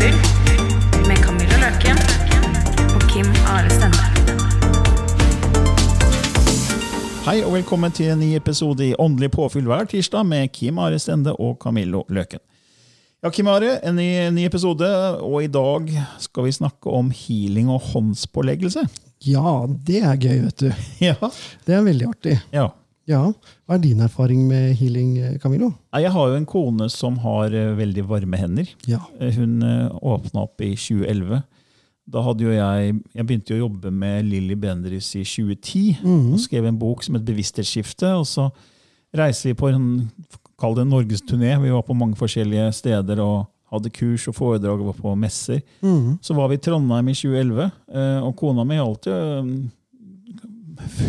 Åndelig med Camilla Løken og Kim Are Stende. Hei og velkommen til en ny episode i Åndelig påfyll hver tirsdag med Kim Are Stende og Camillo Løken. Ja, Kim Are, en ny, en ny episode, og i dag skal vi snakke om healing og håndspåleggelse. Ja, det er gøy, vet du. Ja. Det er veldig artig. ja. Ja. Hva er din erfaring med healing, eh, Camilo? Jeg har jo en kone som har eh, veldig varme hender. Ja. Eh, Hun åpna opp i 2011. Da hadde jo jeg, jeg begynte jo å jobbe med Lilly Bendriss i 2010 og skrev en bok som het Bevissthetsskifte. Og så reiste vi på en kall det en norgesturné. Vi var på mange forskjellige steder og hadde kurs og foredrag og var på messer. Så var vi i Trondheim i 2011, eh, og kona mi har alltid eh,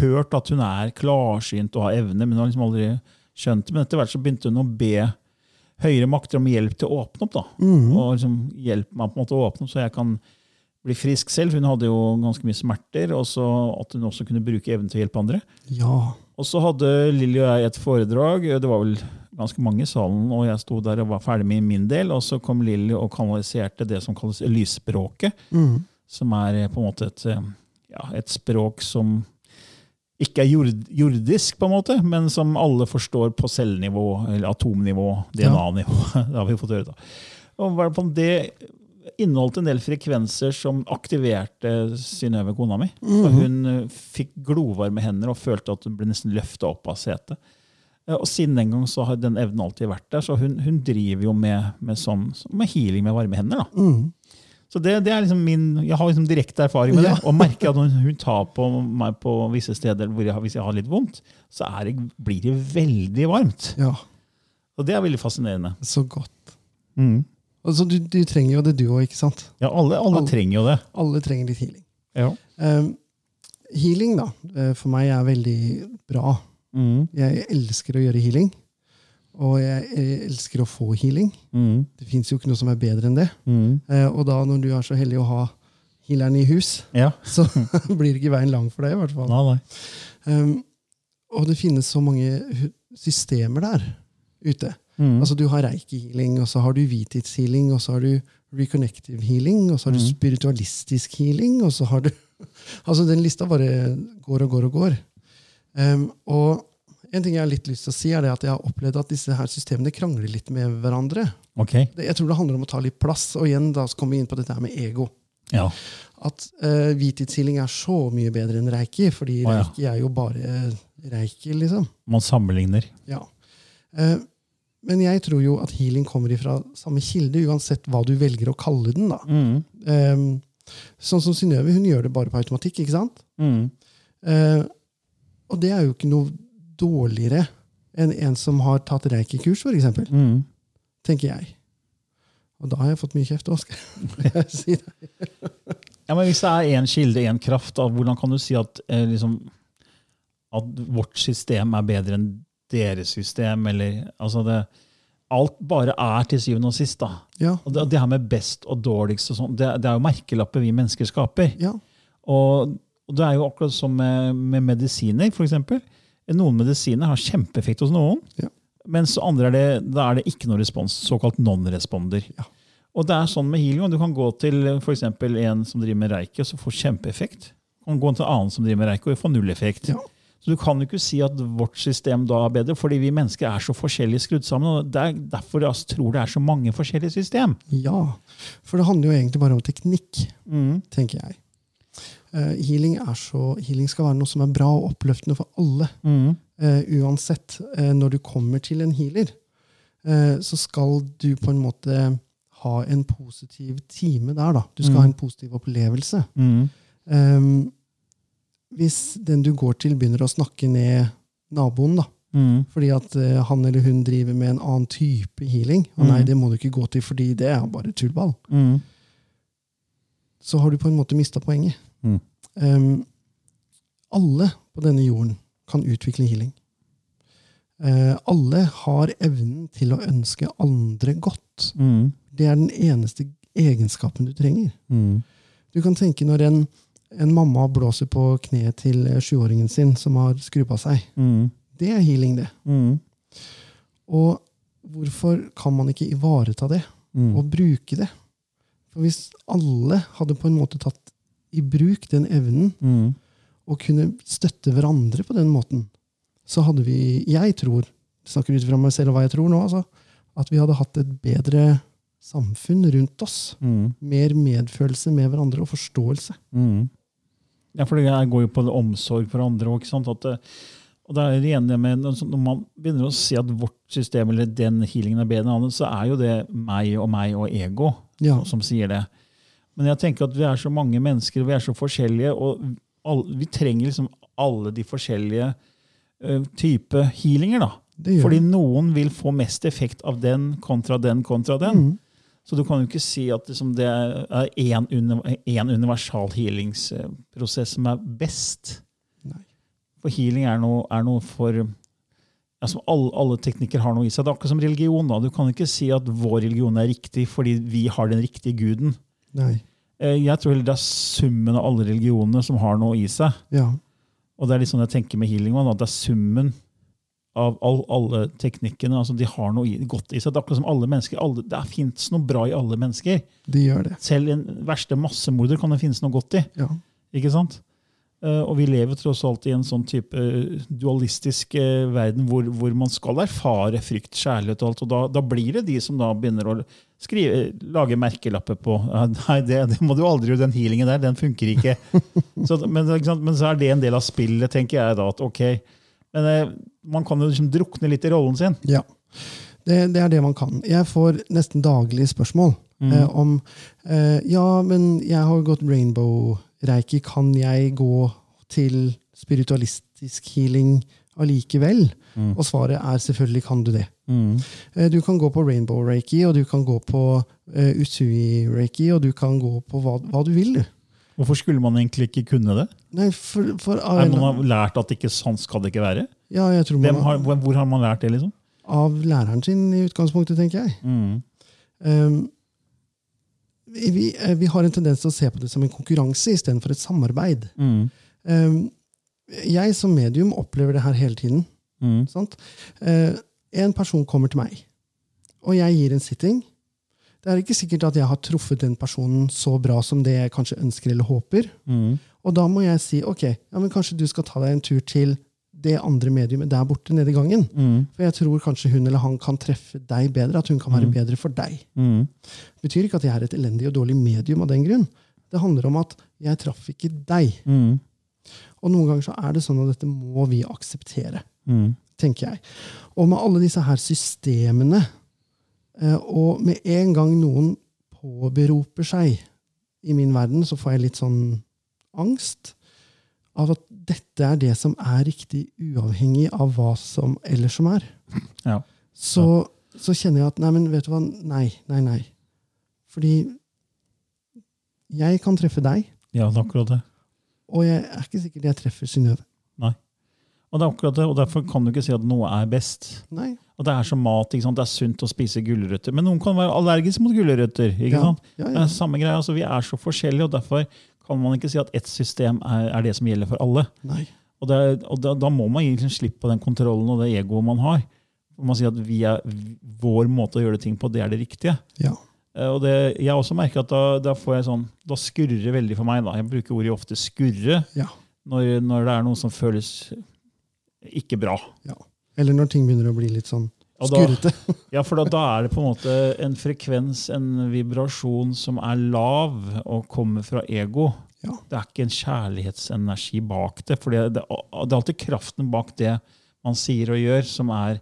hørt at hun er klarsynt og har evne, men hun har liksom aldri skjønt det. Men etter hvert så begynte hun å be høyere makter om hjelp til å åpne opp. da. Og liksom hjelpe meg på en måte å åpne opp, så jeg kan bli frisk selv. Hun hadde jo ganske mye smerter, og så at hun også kunne bruke evnen til å hjelpe andre. Ja. Og så hadde Lilly og jeg et foredrag. Det var vel ganske mange i salen, og jeg sto der og var ferdig med min del. Og så kom Lilly og kanaliserte det som kalles lysspråket, som er på en måte et, eh, ja, et språk som ikke er jord, jordisk, på en måte, men som alle forstår på cellenivå, eller atomnivå, DNA-nivå. Det har vi fått høre. da. Og det inneholdt en del frekvenser som aktiverte Synnøve, kona mi. Så hun eh, fikk glovarme hender og følte at hun ble nesten løfta opp av setet. Eh, Og siden den gang så har den evnen alltid vært der, så hun, hun driver jo med, med, sånn, med healing med varme hender. da. Så det, det er liksom min, Jeg har liksom direkte erfaring med det. Og merker at når hun tar på meg på visse steder hvor jeg, hvis jeg har litt vondt, så det, blir det veldig varmt. ja. Og det er veldig fascinerende. Så godt. Altså, du, du trenger jo det, du òg, ikke sant? Ja, Alle, alle Alle. trenger jo det. Alle trenger litt healing. Ja. Um, healing, da, eh, for meg er veldig bra. Mm, Jeg elsker å gjøre healing. Og jeg elsker å få healing. mm, Det fins jo ikke noe som er bedre enn det. mm. Eh, Og da, når du er så heldig å ha healeren i hus, Ja. så blir ikke veien lang for deg, i hvert fall. Nei, nei. Um, og det finnes så mange systemer der ute. Mm. Altså Du har reiki-healing, og så har du hvithetshealing, og så har du reconnective healing, og så har du spiritualistisk healing, og så har du Altså Den lista bare går og går og går. Um, og en ting jeg har litt lyst til å si, er det at jeg har opplevd at disse her systemene krangler litt med hverandre. Okay. Jeg tror det handler om å ta litt plass. Og igjen da så kommer vi inn på dette her med ego. Ja. At uh, hvithetshealing er så mye bedre enn reiki, fordi oh, ja. reiki er jo bare reiki, liksom. Man sammenligner. Ja. Uh, men jeg tror jo at healing kommer ifra samme kilde, uansett hva du velger å kalle den. da. Mm. Um, sånn som Synnøve, hun gjør det bare på automatikk. ikke sant? Mm. Uh, og det er jo ikke noe dårligere enn en som har tatt reiki-kurs, for eksempel. Mm. Tenker jeg. Og da har jeg fått mye kjeft òg, skal jeg si det. Ja, men Hvis det er én kilde, én kraft, da, hvordan kan du si at, eh, liksom, at vårt system er bedre enn deres system? Eller, altså det, alt bare er til syvende og sist. da. Ja, Og det, det her med best og dårligst, og sånt, det, det er jo merkelapper vi mennesker skaper. ja, Og, og det er jo akkurat som med, med medisiner, f.eks. Noen medisiner har kjempeeffekt hos noen, Ja. mens andre er det, da er det ikke noe respons. Såkalt non-responder. Ja. Og det er sånn med healing. Du kan gå til for eksempel en som driver med reiki, og så får kjempeeffekt. Du kan gå til en annen som driver med reiki, og får null effekt. Ja. Så du kan jo ikke si at vårt system da er bedre, fordi vi mennesker er så forskjellig skrudd sammen. og Det er derfor jeg tror det er så mange forskjellige system. Ja, for det handler jo egentlig bare om teknikk, tenker jeg. Eh, healing, er så, healing skal være noe som er bra og oppløftende for alle. Eh, uansett, Uh, når du kommer til en healer, så skal du på en måte ha en positiv time der. da. Du skal ha en positiv opplevelse. Um, hvis den du går til, begynner å snakke ned naboen, da, fordi at han eller hun driver med en annen type healing, og nei, det må du ikke gå til fordi det er bare tullball, så har du på en måte mista poenget. Mm. Um, alle på denne jorden kan utvikle healing. Eh, alle har evnen til å ønske andre godt. Det er den eneste egenskapen du trenger. Du kan tenke når en, en mamma blåser på kneet til eh, sjuåringen sin som har skrubba seg. Det er healing, det. Og hvorfor kan man ikke ivareta det og bruke det? For hvis alle hadde på en måte tatt i bruk den evnen og kunne støtte hverandre på den måten, så hadde vi, jeg tror, snakker ut fra meg selv og hva jeg tror nå, altså, at vi hadde hatt et bedre samfunn rundt oss. Mer medfølelse med hverandre og forståelse. Ja, for det går jo på det omsorg for andre. At, det- og det er det ene med, Når man begynner å si at vårt system eller den healingen er bedre enn andre, så er jo det meg og meg og ego Ja. som sier det. Men jeg tenker at vi er så mange mennesker, og vi er så forskjellige, og all, vi trenger liksom alle de forskjellige uh, type healinger. da. Fordi noen vil få mest effekt av den kontra den kontra den. Mm. Så du kan jo ikke si at liksom det er én uni- universal healingsprosess som er best. Nei. For healing er noe, er noe for altså alle, alle teknikker har noe i seg. Det er akkurat som religion. da. Du kan ikke si at vår religion er riktig fordi vi har den riktige guden. Nei. Eh, Jeg tror heller det er summen av alle religionene som har noe i seg. Ja. Og det er litt sånn jeg tenker med healing at det er summen av all, alle teknikkene. altså De har noe i, godt i seg. Det er akkurat som alle mennesker. Alle, det fins noe bra i alle mennesker. De gjør det. Selv en verste massemorder kan det finnes noe godt i. Ja. ikke sant? Eh, og vi lever tross alt i en sånn type eh, dualistisk eh, verden hvor, hvor man skal erfare frykt, kjærlighet og alt. Og da, da blir det de som da begynner å skrive, lage merkelapper på Nei, det, det må du aldri gjøre, den healingen der, den funker ikke. så, men, ikke men så er det en del av spillet, tenker jeg da. at ok, Men man kan jo liksom drukne litt i rollen sin. Ja. Det, det er det man kan. Jeg får nesten daglig spørsmål eh, om eh, Ja, men jeg har gått rainbow-reiki. Kan jeg gå til spiritualistisk healing allikevel? Og svaret er selvfølgelig kan du det. Eh, du kan gå på rainbow-reiki, og du kan gå på eh, usui-reiki, og du kan gå på hva, hva du vil. du. Hvorfor skulle man egentlig ikke kunne det? Nei, for, for Er det man har lært at ikke sånn skal det ikke være? Ja, jeg tror man har, hvor, har man lært det? liksom? Av læreren sin i utgangspunktet, tenker jeg. Um, vi, eh, vi har en tendens til å se på det som en konkurranse istedenfor et samarbeid. Mm. jeg som medium opplever det her hele tiden. Sant? Eh, en person kommer til meg, og jeg gir en sitting. Det er ikke sikkert at jeg har truffet den personen så bra som det jeg kanskje ønsker eller håper. Og da må jeg si ok, ja, men kanskje du skal ta deg en tur til det andre mediumet der borte nede i gangen. For jeg tror kanskje hun eller han kan treffe deg bedre, at hun kan være bedre for deg. Det betyr ikke at jeg er et elendig og dårlig medium av den grunn. Det handler om at jeg traff ikke deg. Og noen ganger så er det sånn at dette må vi akseptere, tenker jeg. Og med alle disse her systemene, eh, og med en gang noen påberoper seg i min verden, så får jeg litt sånn angst av at dette er det som er riktig, uavhengig av hva som ellers som er. Ja. Så, så kjenner jeg at nei, men vet du hva, nei, nei, nei. Fordi jeg kan treffe deg, Ja, det er akkurat det. og jeg er ikke sikkert jeg treffer Synnøve. Nei. Og det er akkurat det, og derfor kan du ikke si at noe er best. Nei. Og Det er som mat. ikke sant? Det er sunt å spise gulrøtter. Men noen kan være allergiske mot gulrøtter. ikke Ja. sant? Ja, Det ja. er samme greia, altså Vi er så forskjellige, og derfor kan man ikke si at ett system er, er det som gjelder for alle. Nei. Og, det og da, da må man egentlig slippe på den kontrollen og det egoet man har. Man sier at vi er, vår måte å gjøre ting på, det er det riktige. Ja. Eh, Og det, jeg også merker at da, da får jeg sånn, da skurrer det veldig for meg. da. Jeg bruker ordet ofte 'skurre' Ja. når, når det er noe som føles ikke bra. Ja. Eller når ting begynner å bli litt sånn skurrete. Ja, for da, da er det på en måte en frekvens, en vibrasjon, som er lav og kommer fra ego. Ja. Det er ikke en kjærlighetsenergi bak det. For det, det, det er alltid kraften bak det man sier og gjør, som er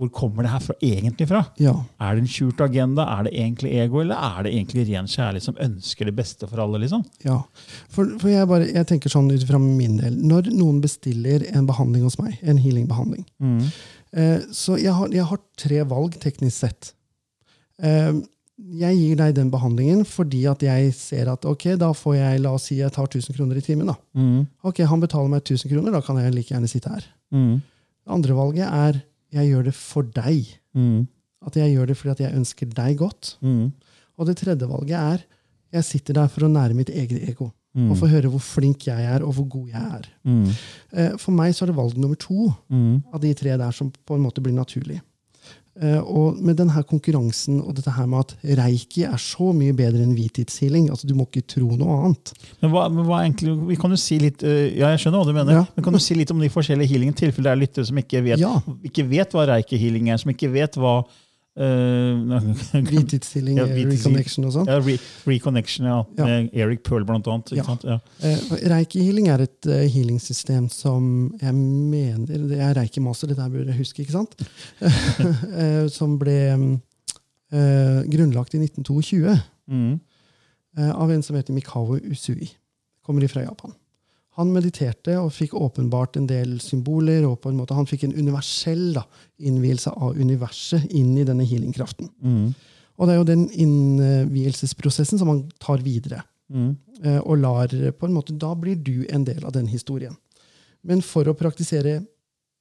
Hvor kommer det her fra, egentlig fra? Ja. Er det en skjult agenda? Er det egentlig ego, eller er det egentlig ren kjærlighet som ønsker det beste for alle? liksom? Ja, for, for jeg, bare, jeg tenker sånn ut fra min del. Når noen bestiller en behandling hos meg, en healing-behandling, eh, så jeg har, jeg har tre valg teknisk sett. Eh, jeg gir deg den behandlingen fordi at jeg ser at ok, da får jeg la oss si jeg tar 1000 kroner i timen. da. Ok, Han betaler meg 1000 kroner, da kan jeg like gjerne sitte her. Det andre valget er jeg gjør det for deg. At jeg gjør det fordi at jeg ønsker deg godt. Og det tredje valget er jeg sitter der for å nære mitt eget ego. Og få høre hvor flink jeg er, og hvor god jeg er. Mm. For meg så er det valg nummer to av de tre der som på en måte blir naturlig. Eh, Og med denne konkurransen og dette her med at reiki er så mye bedre enn hvittidshealing altså Du må ikke tro noe annet. Men hva, men hva egentlig, vi kan jo si litt, øh, ja, jeg skjønner hva du mener, Ja. men kan du si litt om de forskjellige healingene, i tilfelle det er lyttere som ikke vet, Ja. ikke vet hva reiki-healing er, som ikke vet hva Hvittidshealing, Ja, reconnection og sånn. ja, re, Reconnection, ja, Ja. med Eric Pearl blant annet. Ikke Ja. sant? Ja. Eh, Reiki-healing er et uh, healingsystem som jeg mener Det er Reiki-master, dette der burde jeg huske, ikke sant? Som ble um, uh, grunnlagt i 1922 Mm. uh, av en som heter Mikao Usui. Kommer fra Japan. Han mediterte og fikk åpenbart en del symboler. og på en måte Han fikk en universell da, innvielse av universet inn i denne healingkraften. Mm. Og det er jo den innvielsesprosessen som han tar videre. Mm. Eh, og lar på en måte, Da blir du en del av den historien. Men for å praktisere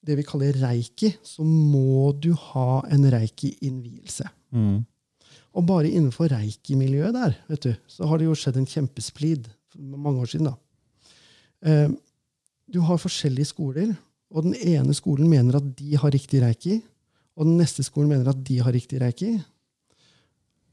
det vi kaller reiki, så må du ha en reiki-innvielse. Mm. Og bare innenfor reiki-miljøet der vet du, så har det jo skjedd en kjempesplid for mange år siden. da. Eh, Du har forskjellige skoler, og den ene skolen mener at de har riktig reiki, og den neste skolen mener at de har riktig reiki.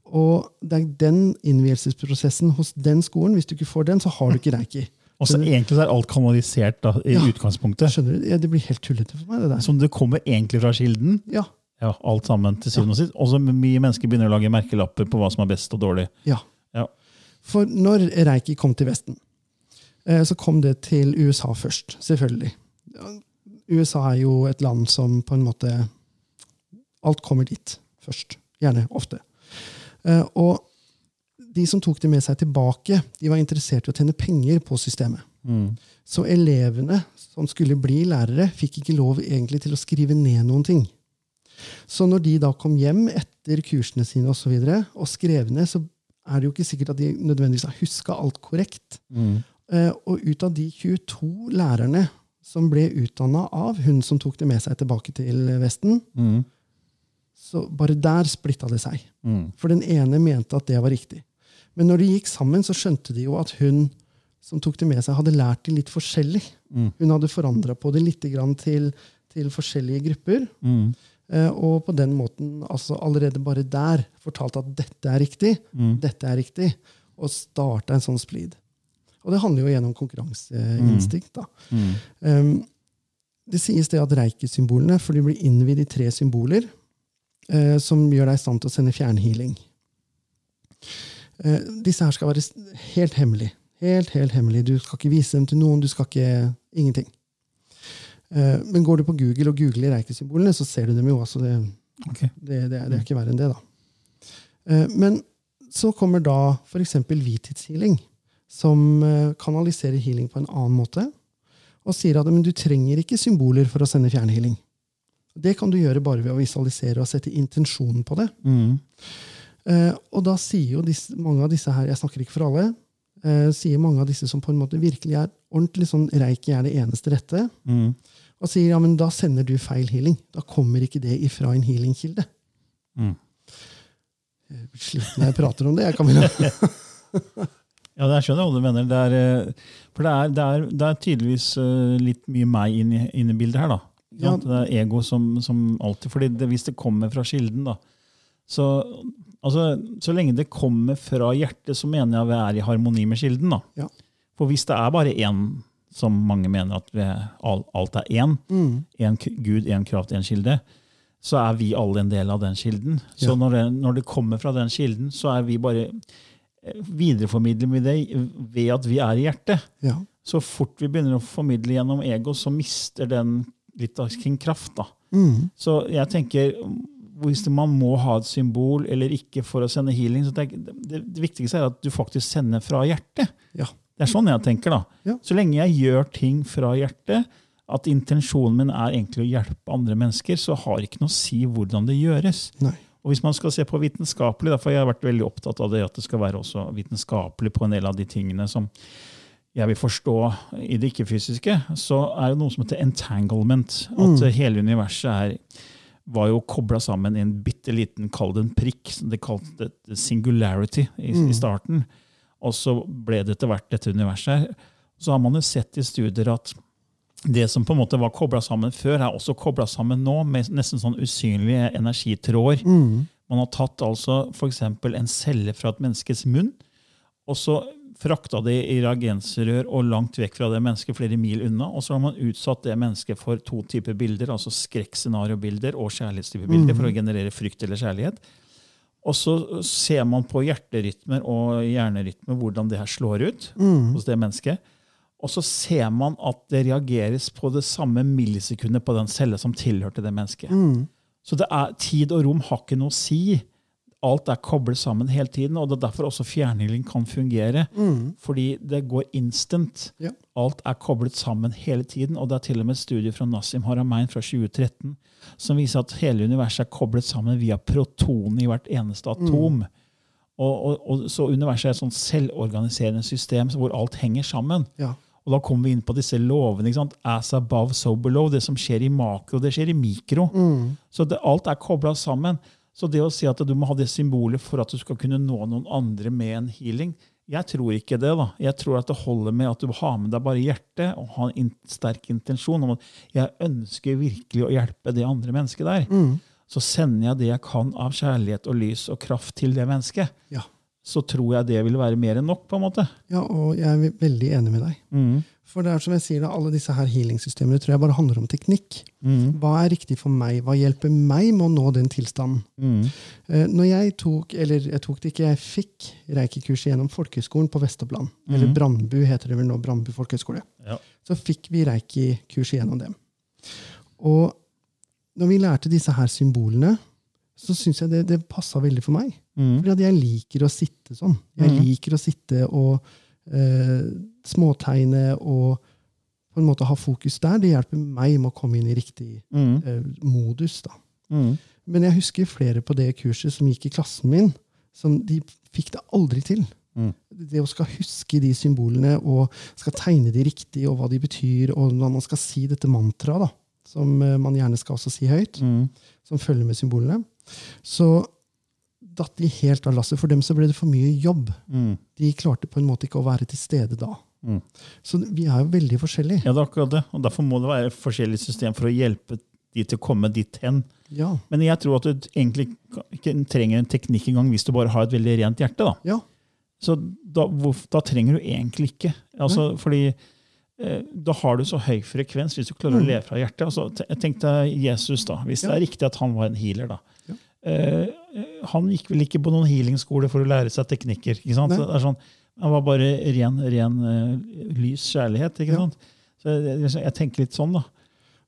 Og det er den innvielsesprosessen hos den skolen. Hvis du ikke får den, så har du ikke reiki. Og så egentlig er alt kanalisert da, i Ja. utgangspunktet. Skjønner du? Ja, det blir helt tullete for meg, det der. Som det kommer egentlig fra kilden. Ja, Ja, alt sammen til syvende og sist. Og så mye mennesker begynner å lage merkelapper på hva som er best og dårlig. ja. Ja. For når reiki kom til Vesten, så kom det til USA først, selvfølgelig. USA er jo et land som på en måte Alt kommer dit først. Gjerne ofte. Eh, Og de som tok det med seg tilbake, de var interessert i å tjene penger på systemet. Så elevene som skulle bli lærere, fikk ikke lov egentlig til å skrive ned noen ting. Så når de da kom hjem etter kursene sine og, så videre, og skrev ned, så er det jo ikke sikkert at de nødvendigvis har huska alt korrekt. Eh, og ut av de 22 lærerne som ble utdanna av hun som tok det med seg tilbake til Vesten, Mm. så bare der splitta det seg. Mm. For den ene mente at det var riktig. Men når de gikk sammen, så skjønte de jo at hun som tok det med seg, hadde lært det litt forskjellig. Mm. Hun hadde forandra på det litt grann til, til forskjellige grupper. Mm. Eh, og på den måten altså allerede bare der fortalte at dette er riktig, Mm. dette er riktig, og starta en sånn splid. Og det handler jo gjennom konkurranseinstinkt. Mm. Um, det sies det at reiki-symbolene, for de blir innvidd i tre symboler, uh, som gjør deg i stand til å sende fjernhealing. Uh, disse her skal være helt hemmelige. Helt, helt hemmelige. Du skal ikke vise dem til noen. du skal ikke, Ingenting. Uh, men går du på Google og googler reiki-symbolene, så ser du dem jo. altså det, okay. det, det, det er ikke verre enn det, da. Uh, Men så kommer da f.eks. hvittidshealing, som eh, kanaliserer healing på en annen måte, og sier at men du trenger ikke symboler for å sende fjernhealing. Det kan du gjøre bare ved å visualisere og sette intensjonen på det. Mm. Eh, og da sier jo disse, mange av disse her, jeg snakker ikke for alle, eh, sier mange av disse som på en måte virkelig er ordentlig sånn reiki er det eneste rette, Mm. og sier ja, men da sender du feil healing. Da kommer ikke det ifra en healingkilde. Mm. Sliten jeg prater om det. Jeg kan begynne. Ja, det- jeg skjønner hva du mener. Det er, eh, for det er, det er, det er tydeligvis eh, litt mye meg inn i, bildet her. da. Ja. Det er ego som, som alltid. fordi det, Hvis det kommer fra kilden, da så, altså, så lenge det kommer fra hjertet, så mener jeg vi er i harmoni med kilden. da. Ja. For hvis det er bare én som mange mener at vi alt er én. Én mm. Gud, én kraft, én kilde. Så er vi alle en del av den kilden. Så Ja. når, det, når det kommer fra den kilden, så er vi bare videreformidler vi det ved at vi er i hjertet. Ja. Så fort vi begynner å formidle gjennom ego, så mister den litt av sin kraft. da. Mm. Så jeg tenker, hvis man må ha et symbol eller ikke for å sende healing, så tenker, det, det viktigste er at du faktisk sender fra hjertet. Ja. Det er sånn jeg tenker. da. Ja. Så lenge jeg gjør ting fra hjertet, at intensjonen min er egentlig å hjelpe andre mennesker, så har det ikke noe å si hvordan det gjøres. Nei. Og hvis man skal se på vitenskapelig, derfor har vært veldig opptatt av det, at det skal være også vitenskapelig på en del av de tingene som jeg vil forstå i det ikke-fysiske, så er det noe som heter entanglement. At Mm. hele universet er, var jo kobla sammen i en bitte liten, kall det en prikk. som Det kalte singularity i, Mm. i starten. Og så ble det etter hvert dette universet her. Så har man jo sett i studier at det som på en måte var kobla sammen før, er også kobla sammen nå, med nesten sånn usynlige energitråder. Mm. Man har tatt altså f.eks. en celle fra et menneskes munn, og så frakta det i reagensrør og langt vekk fra det mennesket, flere mil unna. Og så har man utsatt det mennesket for to typer bilder, altså skrekkscenariobilder og kjærlighetstyper bilder, for å generere frykt eller kjærlighet. Og så ser man på hjerterytmer og hjernerytmer hvordan det her slår ut hos det mennesket. Og så ser man at det reageres på det samme millisekundet på den cella som tilhørte det mennesket. Så det er, tid og rom har ikke noe å si. Alt er koblet sammen hele tiden, og det er derfor også fjernhealing kan fungere. Fordi det går instant. Ja. Alt er koblet sammen hele tiden, og det er til og med et studie fra Nassim Haramein fra 2013 som viser at hele universet er koblet sammen via protonen i hvert eneste atom. Og, og, og, så universet er et sånt selvorganiserende system hvor alt henger sammen. Ja. Og da kommer vi inn på disse lovene. ikke sant? As above, so below. Det som skjer i makro, det skjer i mikro. Så det, alt er kobla sammen. Så det å si at du må ha det symbolet for at du skal kunne nå noen andre med en healing, jeg tror ikke det. da. Jeg tror at det holder med at du har med deg bare hjertet og har en sterk intensjon om at jeg ønsker virkelig å hjelpe det andre mennesket der. Så sender jeg det jeg kan av kjærlighet og lys og kraft til det mennesket. Ja. Så tror jeg det vil være mer enn nok. på en måte. ja, og jeg er veldig enig med deg. For det er som jeg sier, da, alle disse her healingsystemene tror jeg bare handler om teknikk. Hva er riktig for meg? Hva hjelper meg med å nå den tilstanden? Mm. Når jeg tok, eller jeg tok det ikke, jeg fikk reikikurs gjennom folkehøgskolen på Vestoppland. Eller Brandbu heter det vel nå, Brandbu folkehøgskole. Ja. Så fikk vi reiki-kurs gjennom dem. Og når vi lærte disse her symbolene, så syns jeg det, det passa veldig for meg. Fordi at jeg liker å sitte sånn. Jeg liker å sitte og eh, småtegne og på en måte ha fokus der. Det hjelper meg med å komme inn i riktig eh, modus. da. Men jeg husker flere på det kurset som gikk i klassen min, som de fikk det aldri til. Det å skal huske de symbolene og skal tegne de riktig, og hva de betyr, og når man skal si dette mantraet, som eh, man gjerne skal også si høyt, som følger med symbolene, så datt de helt av lasset. For dem så ble det for mye jobb. De klarte på en måte ikke å være til stede da. Så vi er jo veldig forskjellige. Ja, det er akkurat det. Og Derfor må det være forskjellige system for å hjelpe de til å komme dit hen. Ja. Men jeg tror at du egentlig ikke trenger en teknikk engang hvis du bare har et veldig rent hjerte. da. ja. Så da, da trenger du egentlig ikke. Altså, fordi eh, da har du så høy frekvens hvis du klarer å leve fra hjertet. Altså, te- Tenk deg Jesus, da. Hvis det er riktig at han var en healer. da. Ja. Eh, han gikk vel ikke på noen healingskole for å lære seg teknikker. ikke sant? Sånn, han var bare ren, ren uh, lys kjærlighet. ikke Ja. sant? Så jeg, jeg tenker litt sånn, da.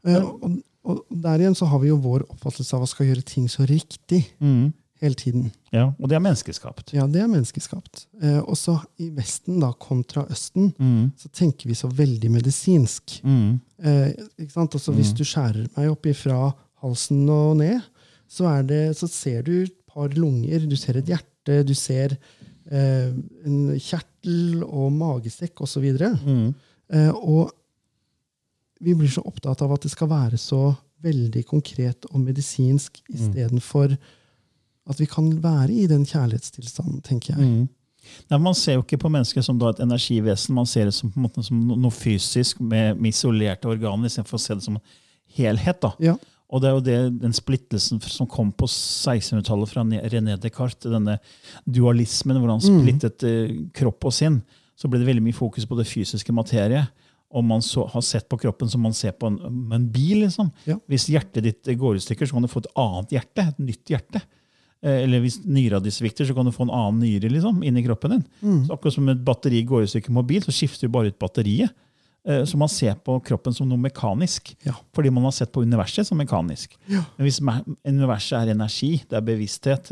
Eh, og, og der igjen så har vi jo vår oppfattelse av å skal gjøre ting så riktig hele tiden. Ja, Og det er menneskeskapt. Ja, det er menneskeskapt. Eh, og så i Vesten, da, kontra Østen, så tenker vi så veldig medisinsk. Eh, ikke sant? Altså, Hvis du skjærer meg opp ifra halsen og ned, så, er det, så ser du par lunger, du ser et hjerte, du ser eh, en kjertel og magesekk osv. Mm. Eh, og vi blir så opptatt av at det skal være så veldig konkret og medisinsk istedenfor at vi kan være i den kjærlighetstilstanden, tenker jeg. Mm. Nei, Man ser jo ikke på mennesket som da et energivesen, man ser det som, som noe fysisk med, med isolerte organer, istedenfor å se det som en helhet. da. Ja. Og det er jo det, den splittelsen som kom på 1600-tallet fra René Descartes, denne dualismen hvor han splittet mm. kropp og sinn, så ble det veldig mye fokus på det fysiske materie. om man så, har sett på kroppen som man ser på en, en bil. liksom. Ja. Hvis hjertet ditt går i stykker, så kan du få et annet hjerte. Et nytt hjerte. Eh, Eller hvis nyra di svikter, så kan du få en annen nyre liksom, inn i kroppen din. Mm. Så akkurat som et batteri går i stykker mobil, så skifter du bare ut batteriet. Eh, Så man ser på kroppen som noe mekanisk. Ja. Fordi man har sett på universet som mekanisk. Ja. Men hvis universet er energi, det er bevissthet,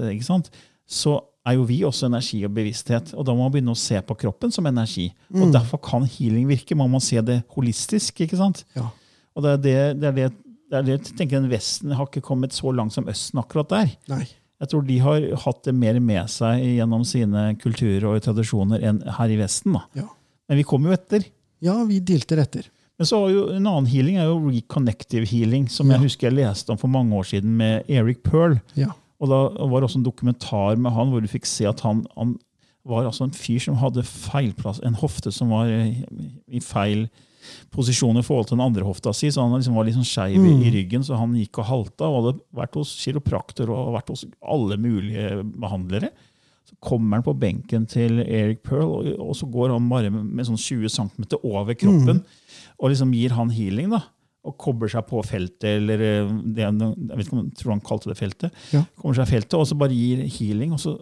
så er jo vi også energi og bevissthet. Og da må man begynne å se på kroppen som energi. Mm. Og derfor kan healing virke. Man må se det holistisk. ikke sant? Ja. Og det er det, det, er det, det, er det jeg tenker den Vesten har ikke kommet så langt som Østen akkurat der. Nei. Jeg tror de har hatt det mer med seg gjennom sine kulturer og tradisjoner enn her i Vesten. da. Ja. Men vi kommer jo etter. Ja, vi dilter etter. Men så har jo En annen healing er jo reconnective healing, som Ja. jeg husker jeg leste om for mange år siden med Eric Pearl. Ja. Og da var det også en dokumentar med han hvor du fikk se at han, han var altså en fyr som hadde feilplass, en hofte som var i i feil posisjon i forhold til den andre hofta si, så han liksom var litt sånn skeiv i, i ryggen, så han gikk og halta og hadde vært hos kiropraktor og vært hos alle mulige behandlere. Kommer han på benken til Eric Pearl, og, og så går han bare med, sånn 20 cm over kroppen og liksom gir han healing. da, Og kobler seg på feltet, eller eh, det, jeg vet ikke om jeg tror han kalte det feltet. Ja. Kommer seg feltet, Og så bare gir healing, og så,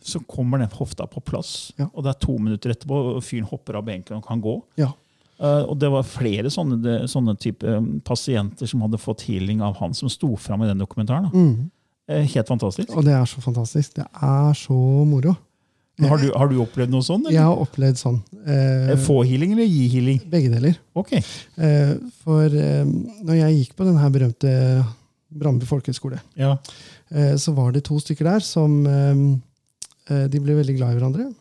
så kommer den hofta på plass. Ja. Og det er to minutter etterpå, og fyren hopper av benken og kan gå. Ja. Uh, og det var flere sånne, sånne type um, pasienter som hadde fått healing av han som sto fram i den dokumentaren. Da. Mm. Eh, helt fantastisk. Og det er så fantastisk. Det er så moro. Har du, har du opplevd noe sånt? Jeg har opplevd sånn. Eh, Eh, Få healing eller gi healing? begge deler. Ok. Eh, for eh, når jeg gikk på den berømte Brandby folkehøgskole, Ja. eh, så var det to stykker der som eh, eh, De ble veldig glad i hverandre.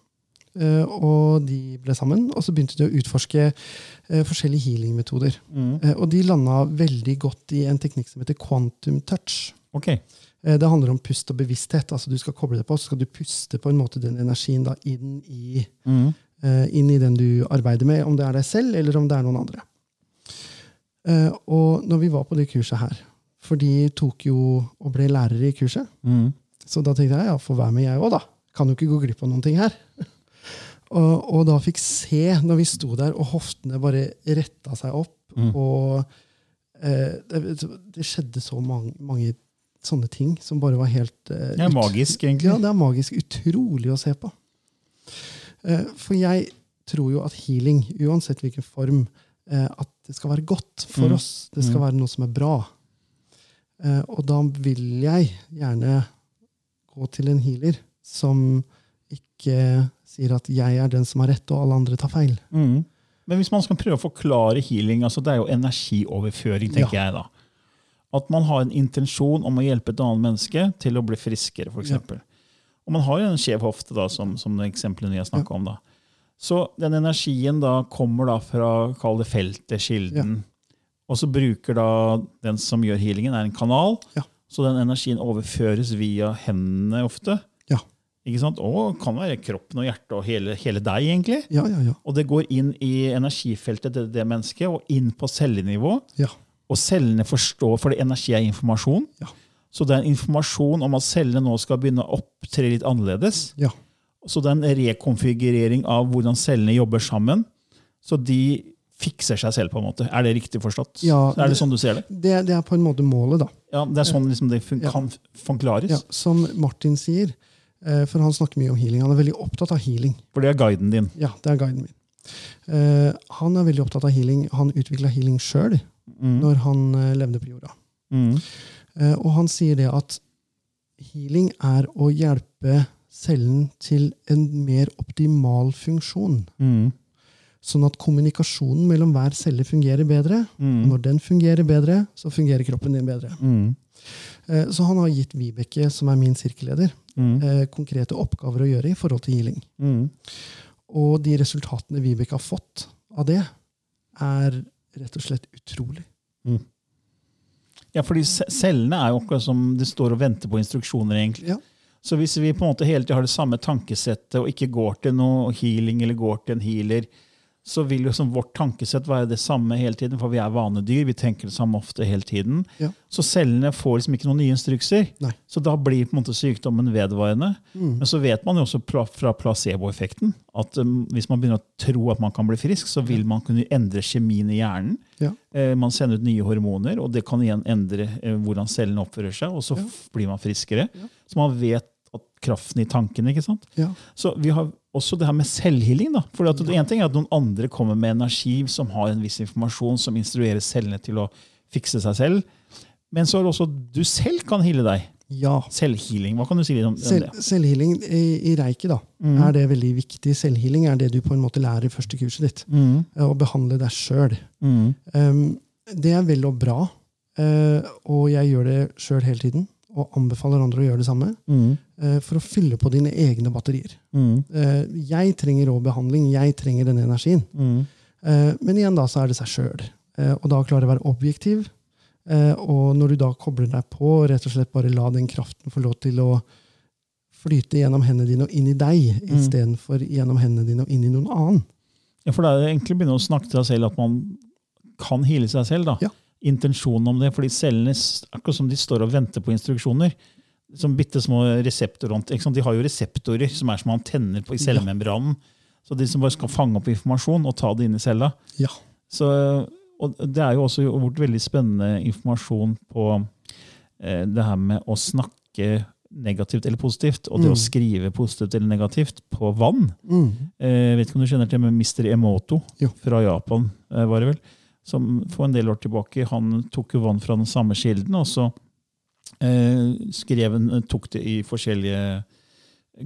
Eh, og de ble sammen, og så begynte de å utforske eh, forskjellige healingmetoder. Mm. Eh, og de landa veldig godt i en teknikk som heter quantum touch. Ok. Eh, Det handler om pust og bevissthet. altså Du skal koble det på, så skal du puste på en måte den energien da inn i, Mm. uh, inn i den du arbeider med, om det er deg selv eller om det er noen andre. Uh, Og når vi var på det kurset her, for de tok jo og ble lærere i kurset, Mm. så da tenkte jeg ja, får være med jeg òg, da. Kan jo ikke gå glipp av noen ting her. Og, og da fikk se, når vi sto der og hoftene bare retta seg opp, Mm. og uh, det, det skjedde så mange, mange sånne ting som bare var helt uh, Det er magisk, egentlig. Ja, det er magisk. Utrolig å se på. Uh, For jeg tror jo at healing, uansett hvilken form, uh, at det skal være godt for Mm. oss. Det skal være noe som er bra. Og da vil jeg gjerne gå til en healer som ikke sier at jeg er den som har rett, og alle andre tar feil. Mm. Men hvis man skal prøve å forklare healing, altså det er jo energioverføring, tenker jeg da. At man har en intensjon om å hjelpe et annet menneske til å bli friskere, f.eks. eksempel. Og man har jo en skjev hofte, da, som, som det eksempelet vi har snakka om. da. Så den energien da kommer da fra kall det feltet, kilden. Og så bruker da den som gjør healingen, er en kanal. Ja. Så den energien overføres via hendene ofte. Ja. Ikke sant? Og kan være kroppen og hjertet og hele, hele deg, egentlig. Ja, ja, ja. Og det går inn i energifeltet til det mennesket, og inn på cellenivå. ja. Og cellene forstår, fordi energi er informasjon. Ja. Så det er en informasjon om at cellene nå skal begynne å opptre litt annerledes. ja. Så det er en rekonfigurering av hvordan cellene jobber sammen. Så de fikser seg selv, på en måte. Er det riktig forstått? Ja, er det det- sånn du ser det? Det, det er på en måte målet, da. Ja, Det er sånn liksom det fun Ja. kan forklares? Ja, som Martin sier, eh, for han snakker mye om healing. Han er veldig opptatt av healing. For det er guiden din. Ja, det er guiden min. Eh, han er veldig opptatt av healing. Han utvikla healing sjøl Mm. når han eh, levde på jorda. Mm. Eh, og han sier det at healing er å hjelpe cellen til en mer optimal funksjon. Mm. Sånn at kommunikasjonen mellom hver celle fungerer bedre. Mm. når den fungerer bedre, så fungerer kroppen din bedre. Mm. Eh, så han har gitt Vibeke, som er min sirkelleder, Mm. konkrete oppgaver å gjøre i forhold til healing. Mm. Og de resultatene Vibeke har fått av det, er rett og slett utrolig. Ja, fordi cellene er jo akkurat som det står og venter på instruksjoner. egentlig. Ja. Så hvis vi på en måte hele tiden har det samme tankesettet og ikke går til noe healing eller går til en healer, så vil jo som vårt tankesett være det samme hele tiden, for vi er vanedyr. Vi tenker det samme ofte hele tiden. Ja. Så cellene får liksom ikke noen nye instrukser. Nei. Så da blir på en måte sykdommen vedvarende. Mm. Men så vet man jo også fra placeboeffekten at um, hvis man begynner å tro at man kan bli frisk, så vil man kunne endre kjemien i hjernen. Ja. Eh, man sender ut nye hormoner, og det kan igjen endre eh, hvordan cellene oppfører seg, og så ja. blir man friskere. Så man vet at kraften i tankene. ikke sant? Ja. Så vi har også det her med selvhealing. da. For at En ting er at noen andre kommer med energi som har en viss informasjon som instruerer cellene til å fikse seg selv. Men så er det også du selv kan heale deg. ja. Selvhealing. Hva kan du si litt om, Selv, det? selvhealing i, i reiki da, Mm. er det veldig viktig. Selvhealing er det du på en måte lærer i første kurset ditt. Mm. eh, Å behandle deg sjøl. Mm. Um, det er vel og bra, uh, og jeg gjør det sjøl hele tiden. Og anbefaler andre å gjøre det samme, Mm. eh, for å fylle på dine egne batterier. Mm. Eh, jeg trenger rå behandling, jeg trenger denne energien. Mm. Eh, men igjen da, så er det seg sjøl. og da klare å være objektiv. Og når du da kobler deg på, rett og slett bare la den kraften få lov til å flyte gjennom hendene dine og inn i deg, Mm. istedenfor gjennom hendene dine og inn i noen annen. Ja, for det er egentlig å begynne å snakke til deg selv at man kan hile seg selv. da. Ja. Intensjonen om det, fordi cellene akkurat som de står og venter på instruksjoner. Som bitte små reseptorer. De har jo reseptorer som er som antenner på i cellemembranen. Så de som bare skal fange opp informasjon og ta det inn i cella. Ja. Så, og det er jo også gjort veldig spennende informasjon på eh, det her med å snakke negativt eller positivt, og det å skrive positivt eller negativt på vann. Mm. Eh, vet ikke om du kjenner til med Mr. Emoto Jo. fra Japan, eh, var det vel? Som for en del år tilbake, han tok jo vann fra den samme kilden, og så eh, skrev han, tok det i forskjellige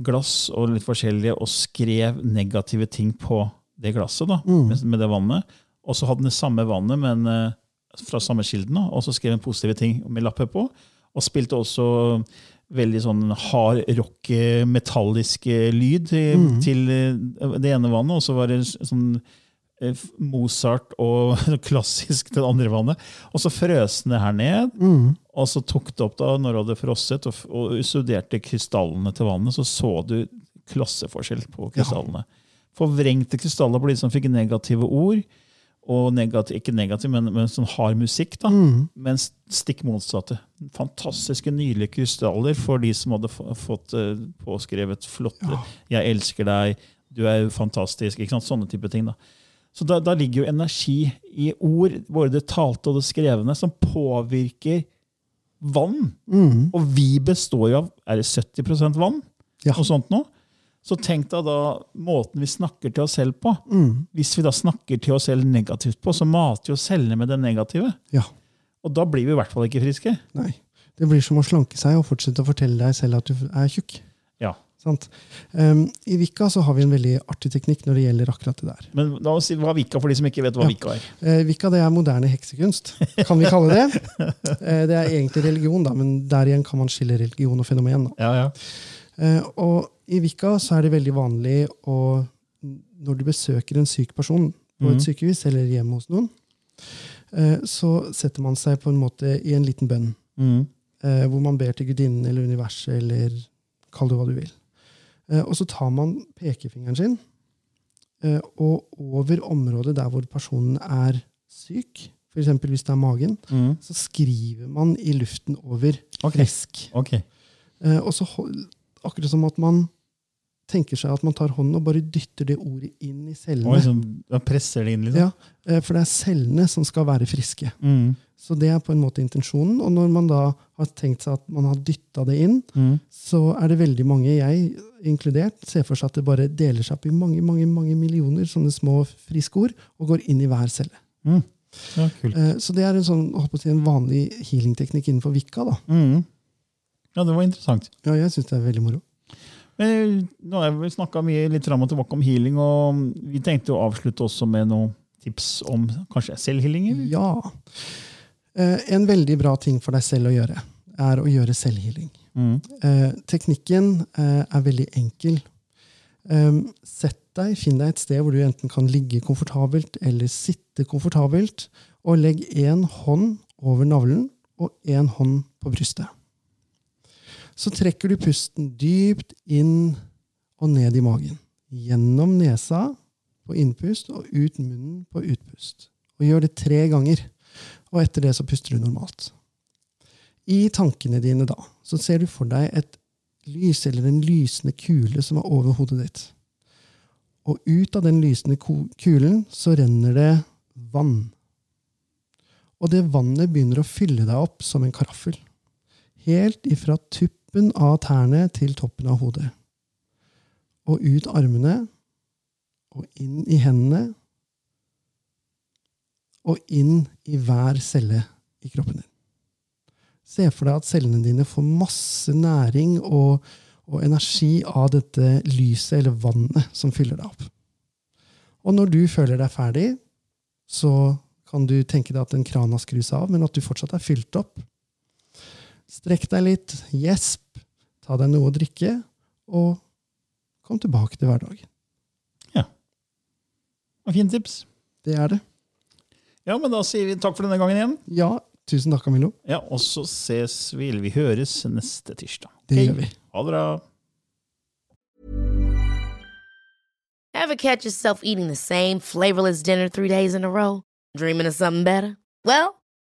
glass og litt forskjellige, og skrev negative ting på det glasset da, Mm. med, det vannet. Og så hadde han det samme vannet, men eh, fra samme kilden, da, og så skrev han positive ting med lapper på. Og spilte også veldig sånn hard rock, eh, metallisk eh, lyd til, Mm. til eh, det ene vannet, og så var det sånn eh, Mozart og klassisk til det andre vannet. Og så frøs den her ned, Mm. og så tok det opp da når det hadde frosset, og, og studerte krystallene til vannet, så så du klasseforskjell på krystallene. Forvrengte krystaller på de som fikk negative ord, og negativ, ikke negativ, men, men sånn hard musikk, da. Mm. mens stikk motsatte. Fantastiske, nydelige krystaller for de som hadde fått uh, påskrevet flotte Ja. 'Jeg elsker deg', 'du er fantastisk', ikke sant? sånne type ting. da. Så da, da ligger jo energi i ord, både det talte og det skrevne, som påvirker vann. Mm. Og vi består jo av er det 70 vann. Ja. og sånt nå. Så tenk deg da måten vi snakker til oss selv på. Mm. Hvis vi da snakker til oss selv negativt på, så mater jo cellene med det negative. Ja. Og da blir vi i hvert fall ikke friske. Nei. Det blir som å slanke seg og fortsette å fortelle deg selv at du er tjukk. Ja. Sant? Um, I Vika så har vi en veldig artig teknikk når det gjelder akkurat det der. Men må si hva er Vika for de som ikke vet hva Ja. Vika er. Uh, Vika det er moderne heksekunst, kan vi kalle det. uh, det er egentlig religion, da, men der igjen kan man skille religion og fenomen. Ja, ja. Uh, og i Vika så er det veldig vanlig å Når du besøker en syk person på Mhm. et sykehus eller hjemme hos noen, så setter man seg på en måte i en liten bønn. Mm. hvor man ber til gudinnen eller universet, eller kall det hva du vil. Eh, og så tar man pekefingeren sin, eh, og over området der hvor personen er syk, f.eks. hvis det er magen, Mm. så skriver man i luften over okay. frisk. Ok. Eh, og så akkurat som at man tenker seg at man tar hånden og bare dytter det ordet inn i cellene. cellene. sånn, da presser det inn, liksom. Ja, eh, for det er cellene som skal være friske. Mm. Så det er på en måte intensjonen. Og når man da har tenkt seg at man har dytta det inn, Mm. så er det veldig mange, jeg inkludert, ser for seg at det bare deler seg opp i mange mange, mange millioner sånne små friske ord og går inn i hver celle. Mm. Ja. Eh, Så det er en, sånn, si, en vanlig healingteknikk innenfor Vikka. da. Mm. Ja, det var interessant. Ja, jeg syns det er veldig moro. Men nå har vi snakka mye litt fram og tilbake om healing, og vi tenkte å avslutte også med noen tips om kanskje selvhealing? Ja. Eh, En veldig bra ting for deg selv å gjøre, er å gjøre selvhealing. Mm. Eh, teknikken eh, er veldig enkel. Sett deg, Finn deg et sted hvor du enten kan ligge komfortabelt eller sitte komfortabelt, og legg én hånd over navlen og én hånd på brystet. Så trekker du pusten dypt inn og ned i magen. Gjennom nesa på innpust og ut munnen på utpust. Og gjør det tre ganger. Og etter det så puster du normalt. I tankene dine da så ser du for deg et lys eller en lysende kule som er over hodet ditt. Og ut av den lysende kulen så renner det vann. Og det vannet begynner å fylle deg opp som en karaffel. Helt ifra tuppen av tærne til toppen av hodet. Og ut armene, og inn i hendene, og inn i hver celle i kroppen din. Se for deg at cellene dine får masse næring og, og energi av dette lyset eller vannet som fyller deg opp. Og når du føler deg ferdig, så kan du tenke deg at en krana skrus av, men at du fortsatt er fylt opp. Strekk deg litt, gjesp, ta deg noe å drikke, og kom tilbake til hverdagen. Ja. Og fint tips. Det er det. Ja, men da sier vi takk for denne gangen igjen. Ja, tusen takk, Camillo. Ja, Og så ses vi, eller vi høres neste tirsdag. Det gjør vi. Ha det bra. Ever catch yourself eating the same flavorless dinner three days in a row? Dreaming of something better? Well,